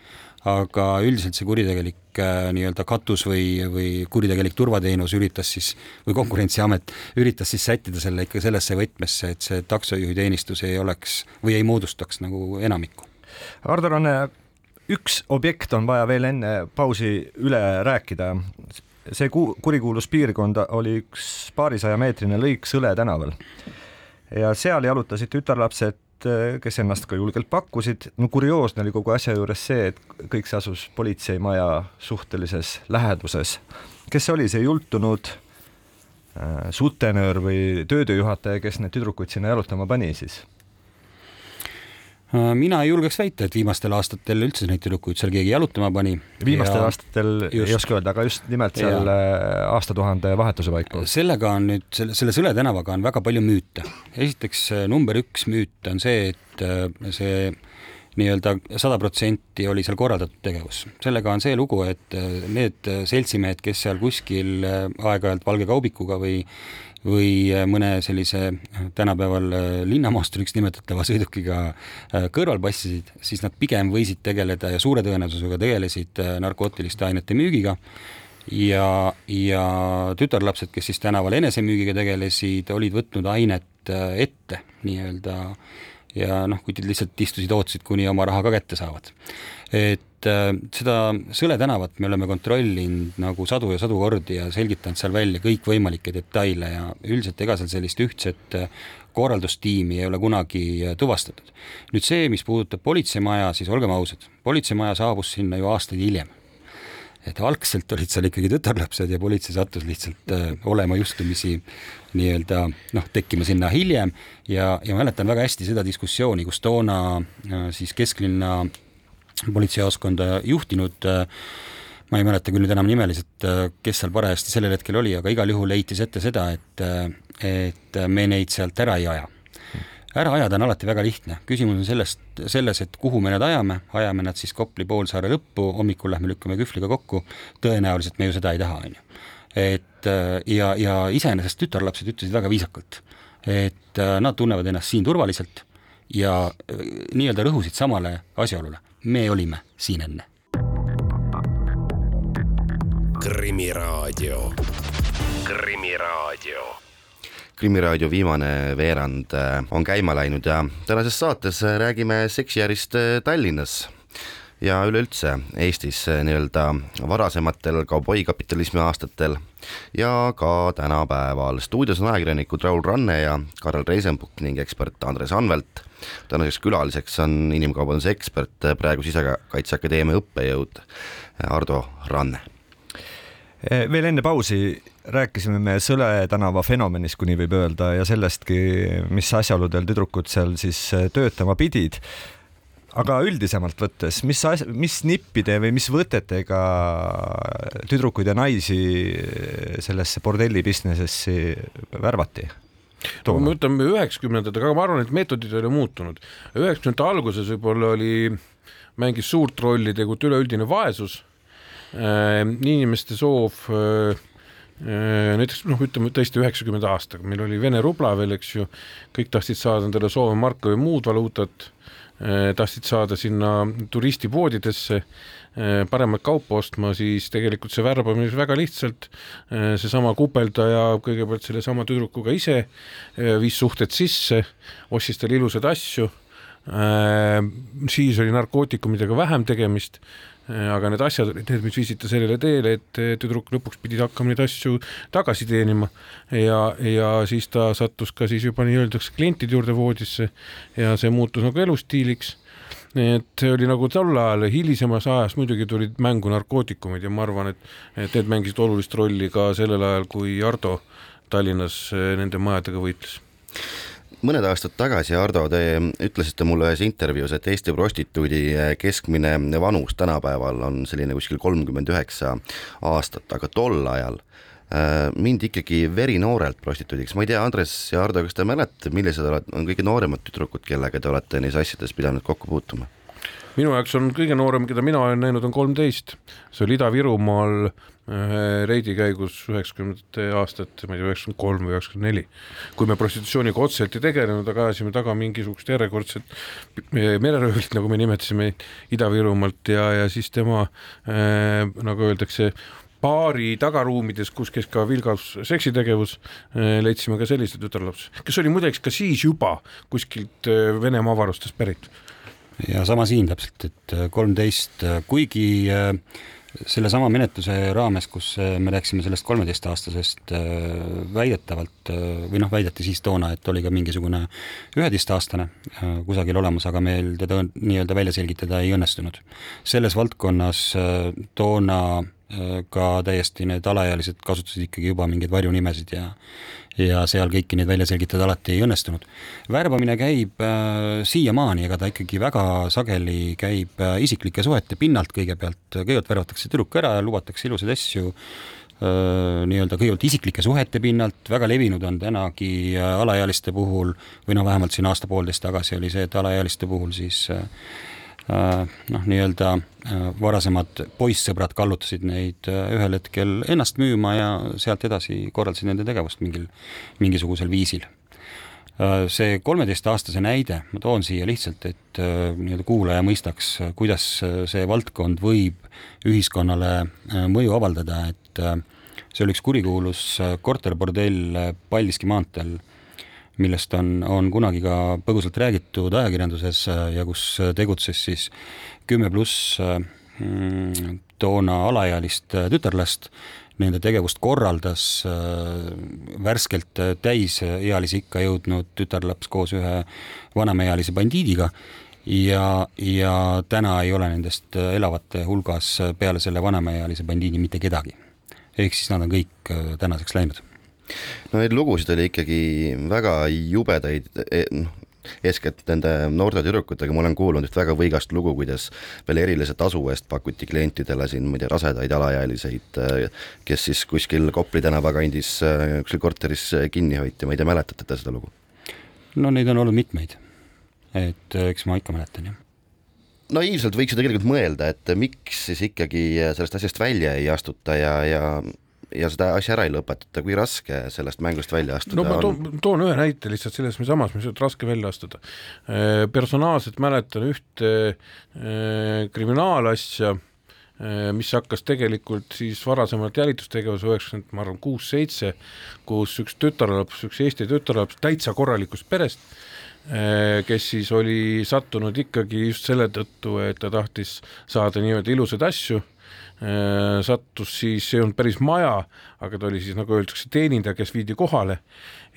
aga üldiselt see kuritegelik äh, nii-öelda katus või, või kuritegelik turvateenus üritas siis, või Konkurentsiamet üritas siis sättida selle ikka sellesse võtmesse, et see taksojuhi teenistus ei oleks või ei moodustaks nagu enamikku. Ardo Ranne, üks objekt on vaja veel enne pausi üle rääkida. see kurikuulus piirkond oli üks paarisaja meetrine lõik Sõle tänaval ja seal jalutasid tütarlapsed kes ennast ka julgelt pakkusid. no kurioosne oli kogu asja juures see, et kõik see asus politseimaja suhtelises läheduses. kes see oli, see jultunud äh, sutenöör või töödejuhataja, kes need tüdrukuid sinna jalutama pani siis? Äh, mina ei julgeks väita, et viimastel aastatel üldse neid tüdrukuid seal keegi jalutama pani. viimastel ja aastatel just, ei oska öelda, aga just nimelt seal ja. Äh, aastatuhande vahetuse paiku. sellega on nüüd, selle, selle Sõle tänavaga on väga palju müüte. esiteks äh, number üks müüt on see, et see nii-öelda sada protsenti oli seal korraldatud tegevus. sellega on see lugu, et need seltsimehed, kes seal kuskil aeg-ajalt valge kaubikuga või või äh, mõne sellise äh, tänapäeval äh, linnamaasturiks nimetatava sõidukiga kõrval passisid, siis nad pigem võisid tegeleda ja suure tõenäosusega tegelesid narkootiliste ainete müügiga. Ja, ja tütarlapsed, kes siis tänaval enesemüügiga tegelesid, olid võtnud ainet ette nii-öelda ja noh, kui lihtsalt istusid, ootasid, kuni oma raha ka kätte saavad. et äh, seda Sõle tänavat me oleme kontrollinud nagu sadu ja sadu kordi ja selgitanud seal välja kõikvõimalikke detaile ja üldiselt ega seal sellist ühtset äh, korraldustiimi ei ole kunagi äh, tuvastatud. nüüd see, mis puudutab politseimaja, siis olgem ausad, politseimaja saabus sinna ju aastaid hiljem et algselt olid seal ikkagi tütarlapsed ja politsei sattus lihtsalt äh, olema justumisi nii-öelda noh, tekkima sinna hiljem. Ja, ja mäletan väga hästi seda diskussiooni, kus toona äh, siis kesklinna politseijaoskonda juhtinud äh, ma ei mäleta küll nüüd enam nimeliselt, äh, kes seal parajasti sellel hetkel oli, aga igal juhul heitis ette seda, et, äh, et me neid sealt ära ei aja ära ajada on alati väga lihtne, küsimus on sellest, selles, et kuhu me nad ajame, ajame nad siis Kopli poolsaare lõppu, hommikul lähme lükkame kühvliga kokku, tõenäoliselt me ju seda ei taha, on ju. et ja, ja iseenesest tütarlapsed ütlesid väga viisakalt, et nad tunnevad ennast siin turvaliselt ja nii-öelda rõhusid samale asjaolule, me olime siin enne. Krimiraadio, Krimiraadio. Krimiraadio viimane veerand äh, on käima läinud ja tänases saates äh, räägime seksiärist äh, Tallinnas ja üleüldse Eestis nii-öelda varasematel kauboikapitalismi aastatel ja ka tänapäeval. stuudios on ajakirjanikud Raul Ranne ja Karel Reisenbuk ning ekspert Andres Anvelt. tänaseks külaliseks on inimkaubanduse ekspert, praegu Sisekaitseakadeemia õppejõud Ardo Ranne veel enne pausi rääkisime me Sõle tänava fenomenist, kui nii võib öelda, ja sellestki, mis asjaoludel tüdrukud seal siis eh, töötama pidid. aga üldisemalt võttes, mis mis nippide või mis võtetega tüdrukuid ja naisi sellesse bordelli business'esse värvati? no me ütleme üheksakümnendad, aga ma arvan, et meetodid ei ole muutunud. üheksakümnendate alguses võib-olla oli, mängis suurt rolli tegelikult üleüldine vaesus Äh, inimeste soov äh, äh, näiteks noh, ütleme tõesti üheksakümmend aastaga, meil oli Vene rubla veel, eks ju, kõik tahtsid saada endale Soome marka või muud valuutat, tahtsid saada sinna turistipoodidesse paremat kaupa ostma, siis tegelikult see värbamine väga lihtsalt, seesama kupeldaja kõigepealt sellesama tüdrukuga ise viis suhted sisse, ostis talle ilusaid asju, siis oli narkootikumidega vähem tegemist. Äh, aga need asjad olid need, mis viisid ta sellele teele, et tüdruk lõpuks pidi hakkama neid asju tagasi teenima. Ja, ja siis ta sattus ka siis juba nii-öeldakse klientide juurde voodisse ja see muutus nagu elustiiliks. Et see oli nagu tol ajal, hilisemas ajas muidugi tulid mängu narkootikumid ja ma arvan, et, et need mängisid olulist rolli ka sellel ajal, kui Ardo Tallinnas äh, nende majadega võitles mõned aastad tagasi, Ardo, te ütlesite mulle ühes intervjuus, et Eesti prostituudi keskmine vanus tänapäeval on selline kuskil kolmkümmend üheksa aastat, aga tol ajal äh, mindi ikkagi verinoorelt prostituudiks, ma ei tea, Andres ja Ardo, kas te mäletate, millised on kõige nooremad tüdrukud, kellega te olete neis asjades pidanud kokku puutuma? minu jaoks on kõige noorem, keda mina olen näinud, on kolmteist, see oli Ida-Virumaal reidi käigus üheksakümnendate aastate, ma ei tea, üheksakümmend kolm või üheksakümmend neli, kui me prostitutsiooniga otseselt ei tegelenud, aga ajasime taga mingisugust järjekordset mereröövlit, nagu me nimetasime Ida-Virumaalt ja, ja siis tema äh, nagu öeldakse, baari tagaruumides, kus käis ka vilgas seksitegevus, leidsime ka sellise tütarlapse, kes oli muideks ka siis juba kuskilt Venemaa avarustest pärit. Ja sama siin täpselt, et äh, kolmteist, äh, kuigi äh, sellesama menetluse raames, kus me rääkisime sellest kolmeteistaastasest väidetavalt või noh, väideti siis toona, et oli ka mingisugune üheteistaastane kusagil olemas, aga meil teda nii-öelda välja selgitada ei õnnestunud. selles valdkonnas toona ka täiesti need alaealised kasutasid ikkagi juba mingeid varjunimesid ja ja seal kõiki neid välja selgitada alati ei õnnestunud. värbamine käib äh, siiamaani, ega ta ikkagi väga sageli käib äh, isiklike suhete pinnalt kõigepealt, kõigepealt värvatakse tüdruk ära ja lubatakse ilusaid asju äh, nii-öelda kõigepealt isiklike suhete pinnalt, väga levinud on tänagi äh, alaealiste puhul või noh, vähemalt siin aasta-poolteist tagasi oli see, et alaealiste puhul siis äh, Äh, noh, nii-öelda äh, varasemad poissõbrad kallutasid neid äh, ühel hetkel ennast müüma ja sealt edasi korraldasid nende tegevust mingil, mingisugusel viisil. see kolmeteistaastase näide ma toon siia lihtsalt, et nii-öelda kuulaja mõistaks, kuidas see valdkond võib ühiskonnale mõju avaldada, et see oli üks kurikuulus korterbordell Paldiski maanteel millest on, on kunagi ka põgusalt räägitud ajakirjanduses äh, ja kus äh, tegutses siis kümme pluss äh, mm, toona alaealist tütarlast, nende tegevust korraldas värskelt täisealise ikka jõudnud tütarlaps koos ühe vanemaealise bandiidiga. Ja, ja täna ei ole nendest elavate hulgas peale selle vanemaealise bandiidi mitte kedagi. ehk siis nad on kõik tänaseks läinud no neid lugusid oli ikkagi väga jubedaid, e, noh, eeskätt nende noorte tüdrukutega, ma olen kuulnud üht väga võigast lugu, kuidas veel erilise tasu eest pakuti klientidele siin, ma ei tea, rasedaid alaealiseid, kes siis kuskil Kopli tänava kandis kuskil korteris kinni hoiti, ma ei tea, mäletate te seda lugu? no neid on olnud mitmeid. et eks ma ikka mäletan, jah naiivselt võiks ju tegelikult mõelda, et miks siis ikkagi sellest asjast välja ei astuta ja, ja ja seda asja ära ei lõpetata, kui raske sellest mängust välja astuda no ma toon, toon ühe näite lihtsalt selles samas, mis on raske välja astuda. Äh, personaalselt mäletan ühte äh, kriminaalasja, äh, mis hakkas tegelikult siis varasemalt jälitustegevuse üheksakümmend, ma arvan, kuus-seitse, kus üks tütarlaps, üks Eesti tütarlaps täitsa korralikust perest, kes siis oli sattunud ikkagi just selle tõttu, et ta tahtis saada nii-öelda ilusaid asju sattus siis, see ei olnud päris maja, aga ta oli siis nagu öeldakse, teenindaja, kes viidi kohale.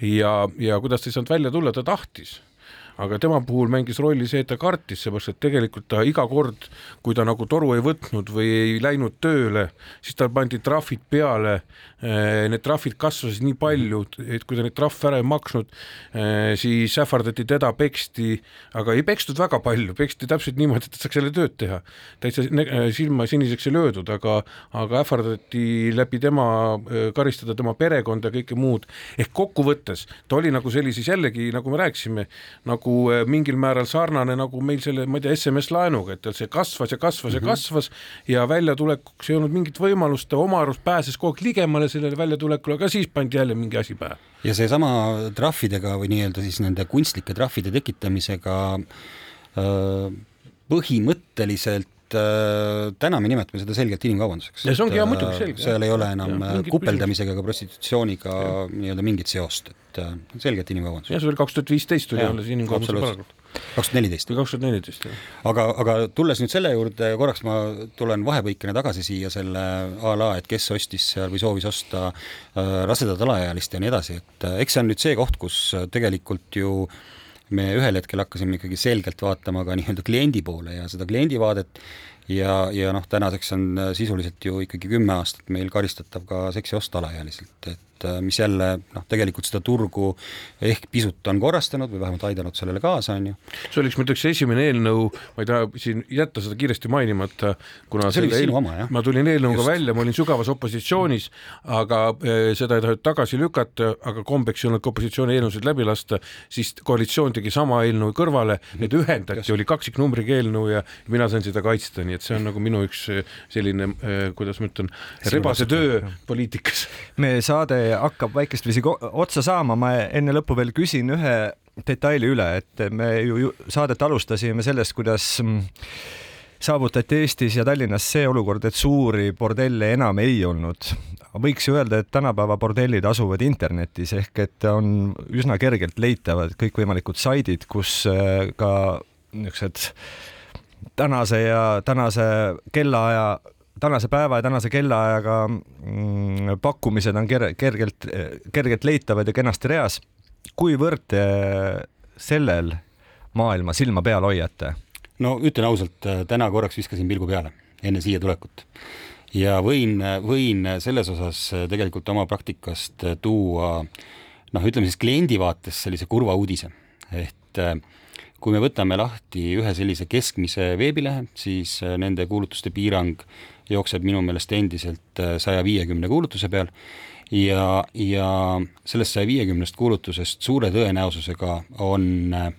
Ja, ja kuidas ta ei saanud välja tulla, ta tahtis aga tema puhul mängis rolli see, et ta kartis, seepärast et tegelikult ta iga kord, kui ta nagu toru ei võtnud või ei läinud tööle, siis tal pandi trahvid peale. Eh, need trahvid kasvasid nii palju, et kui ta neid trahve ära ei maksnud, eh, siis ähvardati teda, peksti, aga ei pekstud väga palju, peksti täpselt niimoodi, et ta saaks jälle tööd teha. täitsa eh, silma siniseks ei löödud, aga, aga ähvardati läbi tema karistada tema perekonda ja kõike muud. ehk kokkuvõttes ta oli nagu sellises jällegi, nagu me rääkisime, nagu nagu eh, mingil määral sarnane nagu meil selle, ma ei tea, SMS-laenuga, et see kasvas ja kasvas ja mm -hmm. kasvas ja väljatulekuks ei olnud mingit võimalust, ta oma arust pääses kogu aeg ligemale sellele väljatulekule, aga siis pandi jälle mingi asi pähe. ja seesama trahvidega või nii-öelda siis nende kunstlike trahvide tekitamisega äh, põhimõtteliselt äh, täna me nimetame seda selgelt inimkaubanduseks. ja see ongi jah, muidugi selge. seal ei ole enam ja, kupeldamisega ega prostitutsiooniga nii-öelda mingit seost, et äh, selgelt inimkaubandus. jah, see oli kaks tuhat viisteist oli alles inimkaubanduse paragrahv. kaks tuhat neliteist. või kaks tuhat neliteist, jah. aga, aga tulles nüüd selle juurde, korraks ma tulen vahepõikena tagasi siia selle a la, et kes ostis seal või soovis osta äh, rasedat alaealist ja nii edasi, et äh, eks see on nüüd see koht, kus tegelikult ju äh, me ühel hetkel hakkasime ikkagi selgelt vaatama ka nii-öelda kliendi poole ja seda kliendivaadet. Ja, ja noh, tänaseks on sisuliselt ju ikkagi kümme aastat meil karistatav ka seksiost alaealiselt, et mis jälle noh, tegelikult seda turgu ehk pisut on korrastanud või vähemalt aidanud sellele kaasa, on ju. see oli üks, ma ütleks, esimene eelnõu, ma ei taha siin jätta seda kiiresti mainimata, kuna see oli sinu oma, jah? ma tulin eelnõuga Just. välja, ma olin sügavas opositsioonis, aga äh, seda ei tahetud tagasi lükata, aga kombeks ei olnud ka opositsiooni eelnõusid läbi lasta, siis koalitsioon tegi sama eelnõu kõrvale, mhm. need ühendati, oli kaksiknumbriga eelnõu ja mina sain seda kaitsta, nii et see on nagu minu üks äh, selline, kuidas ma ütlen, rebase töö poliitikas. meie saade hakkab väikestviisi otsa saama, ma enne lõppu veel küsin ühe detaili üle, et me ju saadet alustasime sellest, kuidas mm, saavutati Eestis ja Tallinnas see olukord, et suuri bordelle enam ei olnud. võiks ju öelda, et tänapäeva bordellid asuvad internetis ehk et on üsna kergelt leitavad kõikvõimalikud saidid, kus äh, ka niisugused tänase ja tänase kellaaja tänase päeva ja tänase kellaajaga mm, pakkumised on ker kergelt, kergelt leitavad ja kenasti reas. kuivõrd te sellel maailma silma peal hoiate? no ütlen ausalt, täna korraks viskasin pilgu peale enne siia tulekut ja võin, võin selles osas tegelikult oma praktikast tuua noh, ütleme siis kliendi vaates sellise kurva uudise, et kui me võtame lahti ühe sellise keskmise veebilehe, siis nende kuulutuste piirang jookseb minu meelest endiselt äh, saja viiekümne kuulutuse peal ja, ja sellest saja viiekümnest kuulutusest suure tõenäosusega on äh,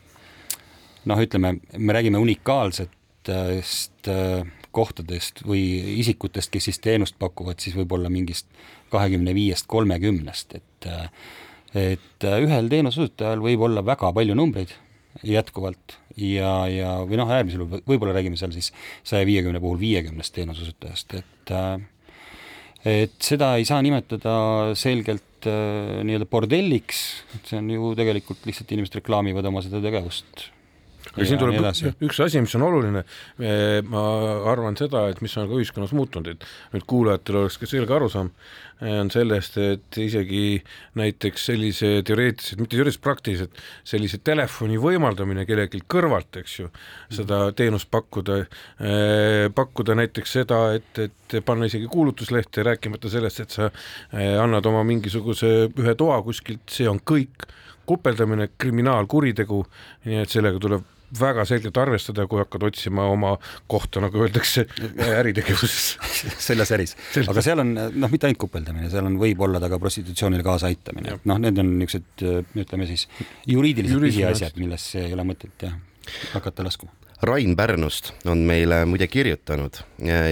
noh, ütleme, me räägime unikaalsetest äh, kohtadest või isikutest, kes siis teenust pakuvad, siis võib-olla mingist kahekümne viiest, kolmekümnest, et et ühel teenuseosutajal võib olla väga palju numbreid jätkuvalt. Ja, ja või noh, äärmisel juhul võib-olla räägime seal siis saja viiekümne puhul viiekümnest teenuseosutajast, et äh, et seda ei saa nimetada selgelt äh, nii-öelda bordelliks, et see on ju tegelikult lihtsalt inimesed reklaamivad oma seda tegevust aga siin tuleb üks asi, mis on oluline, ma arvan seda, et mis on ka ühiskonnas muutunud, et nüüd kuulajatel oleks ka selge arusaam, on sellest, et isegi näiteks sellise teoreetiliselt, mitte teoreetiliselt, praktiliselt, sellise telefoni võimaldamine kellelgi kõrvalt, eks ju, seda teenust pakkuda eh,, pakkuda näiteks seda, et, et panna isegi kuulutuslehte, rääkimata sellest, et sa eh, annad oma mingisuguse ühe toa kuskilt, see on kõik. Kupeldamine, kriminaalkuritegu, nii et sellega tuleb väga selgelt arvestada, kui hakkad otsima oma kohta, nagu öeldakse, äritegevuses. Selles äris, aga seal on noh, mitte ainult kupeldamine, seal on, võib olla ta ka prostitutsioonile kaasaaitamine, noh, need on niisugused ütleme siis juriidilised pisiasjad, millesse ei ole mõtet jah hakata laskuma Rain Pärnust on meile muide kirjutanud.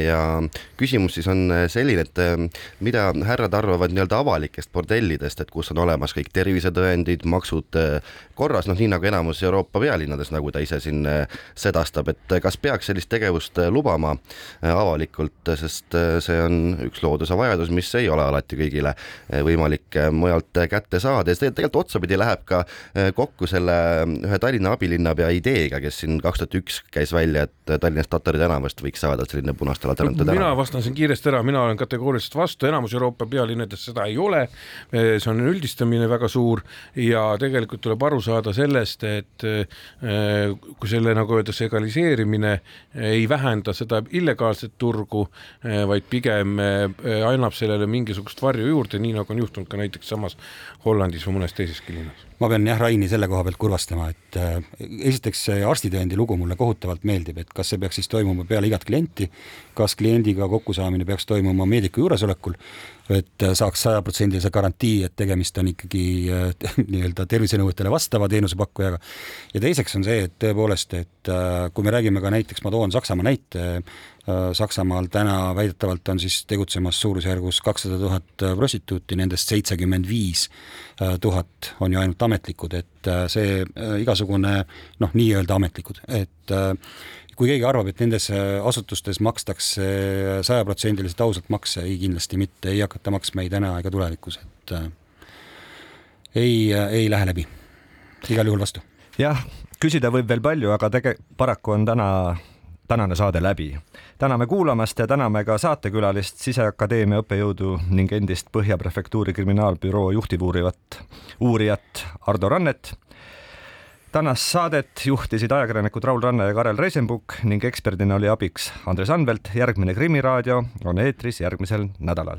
Ja küsimus siis on selline, et eh, mida härrad arvavad nii-öelda avalikest bordellidest, et kus on olemas kõik tervisetõendid, maksud eh, korras, noh, nii nagu enamus Euroopa pealinnades, nagu ta ise siin eh, sedastab, et kas peaks sellist tegevust lubama avalikult, sest see on üks looduse vajadus, mis ei ole alati kõigile võimalik mujalt kätte saada. Ja see tegelikult otsapidi läheb ka kokku selle ühe Tallinna abilinnapea ideega, kes siin kaks tuhat üks käis välja, et Tallinnas Tatari tänavast võiks saada selline punaste laternate tänav. mina vastan siin kiiresti ära, mina olen kategooriliselt vastu, enamus Euroopa pealinnades seda ei ole. see on üldistamine väga suur ja tegelikult tuleb aru saada sellest, et eh, kui selle nagu öeldakse, legaliseerimine ei vähenda seda illegaalset turgu, eh, vaid pigem eh, annab sellele mingisugust varju juurde, nii nagu on juhtunud ka näiteks samas Hollandis või mõnes teiseski linnas ma pean jah, Raini selle koha pealt kurvastama, et esiteks see arstitõendi lugu mulle kohutavalt meeldib, et kas see peaks siis toimuma peale igat klienti, kas kliendiga kokkusaamine peaks toimuma meediku juuresolekul, et äh, saaks sajaprotsendilise garantii, et tegemist on ikkagi äh, nii-öelda tervisenõuetele vastava teenusepakkujaga. ja teiseks on see, et tõepoolest, et äh, kui me räägime ka näiteks, ma toon Saksamaa näite, Saksamaal täna väidetavalt on siis tegutsemas suurusjärgus kakssada tuhat prostituuti, nendest seitsekümmend viis äh, tuhat on ju ainult ametlikud, et see igasugune noh, nii-öelda ametlikud, et kui keegi arvab, et nendes asutustes makstakse sajaprotsendiliselt ausalt makse, ei kindlasti mitte, ei hakata maksma ei täna ega tulevikus, et äh, ei, ei lähe läbi. igal juhul vastu. jah, küsida võib veel palju, aga tege-, paraku on täna tänane saade läbi. täname kuulamast ja täname ka saatekülalist, Siseakadeemia õppejõudu ning endist Põhja Prefektuuri kriminaalbüroo juhtivuurivat uurijat Ardo Rannet tänast saadet juhtisid ajakirjanikud Raul Ranne ja Karel Reisenbuk ning eksperdina oli abiks Andres Anvelt. järgmine Krimiraadio on eetris järgmisel nädalal.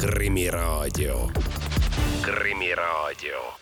krimiraadio, Krimiraadio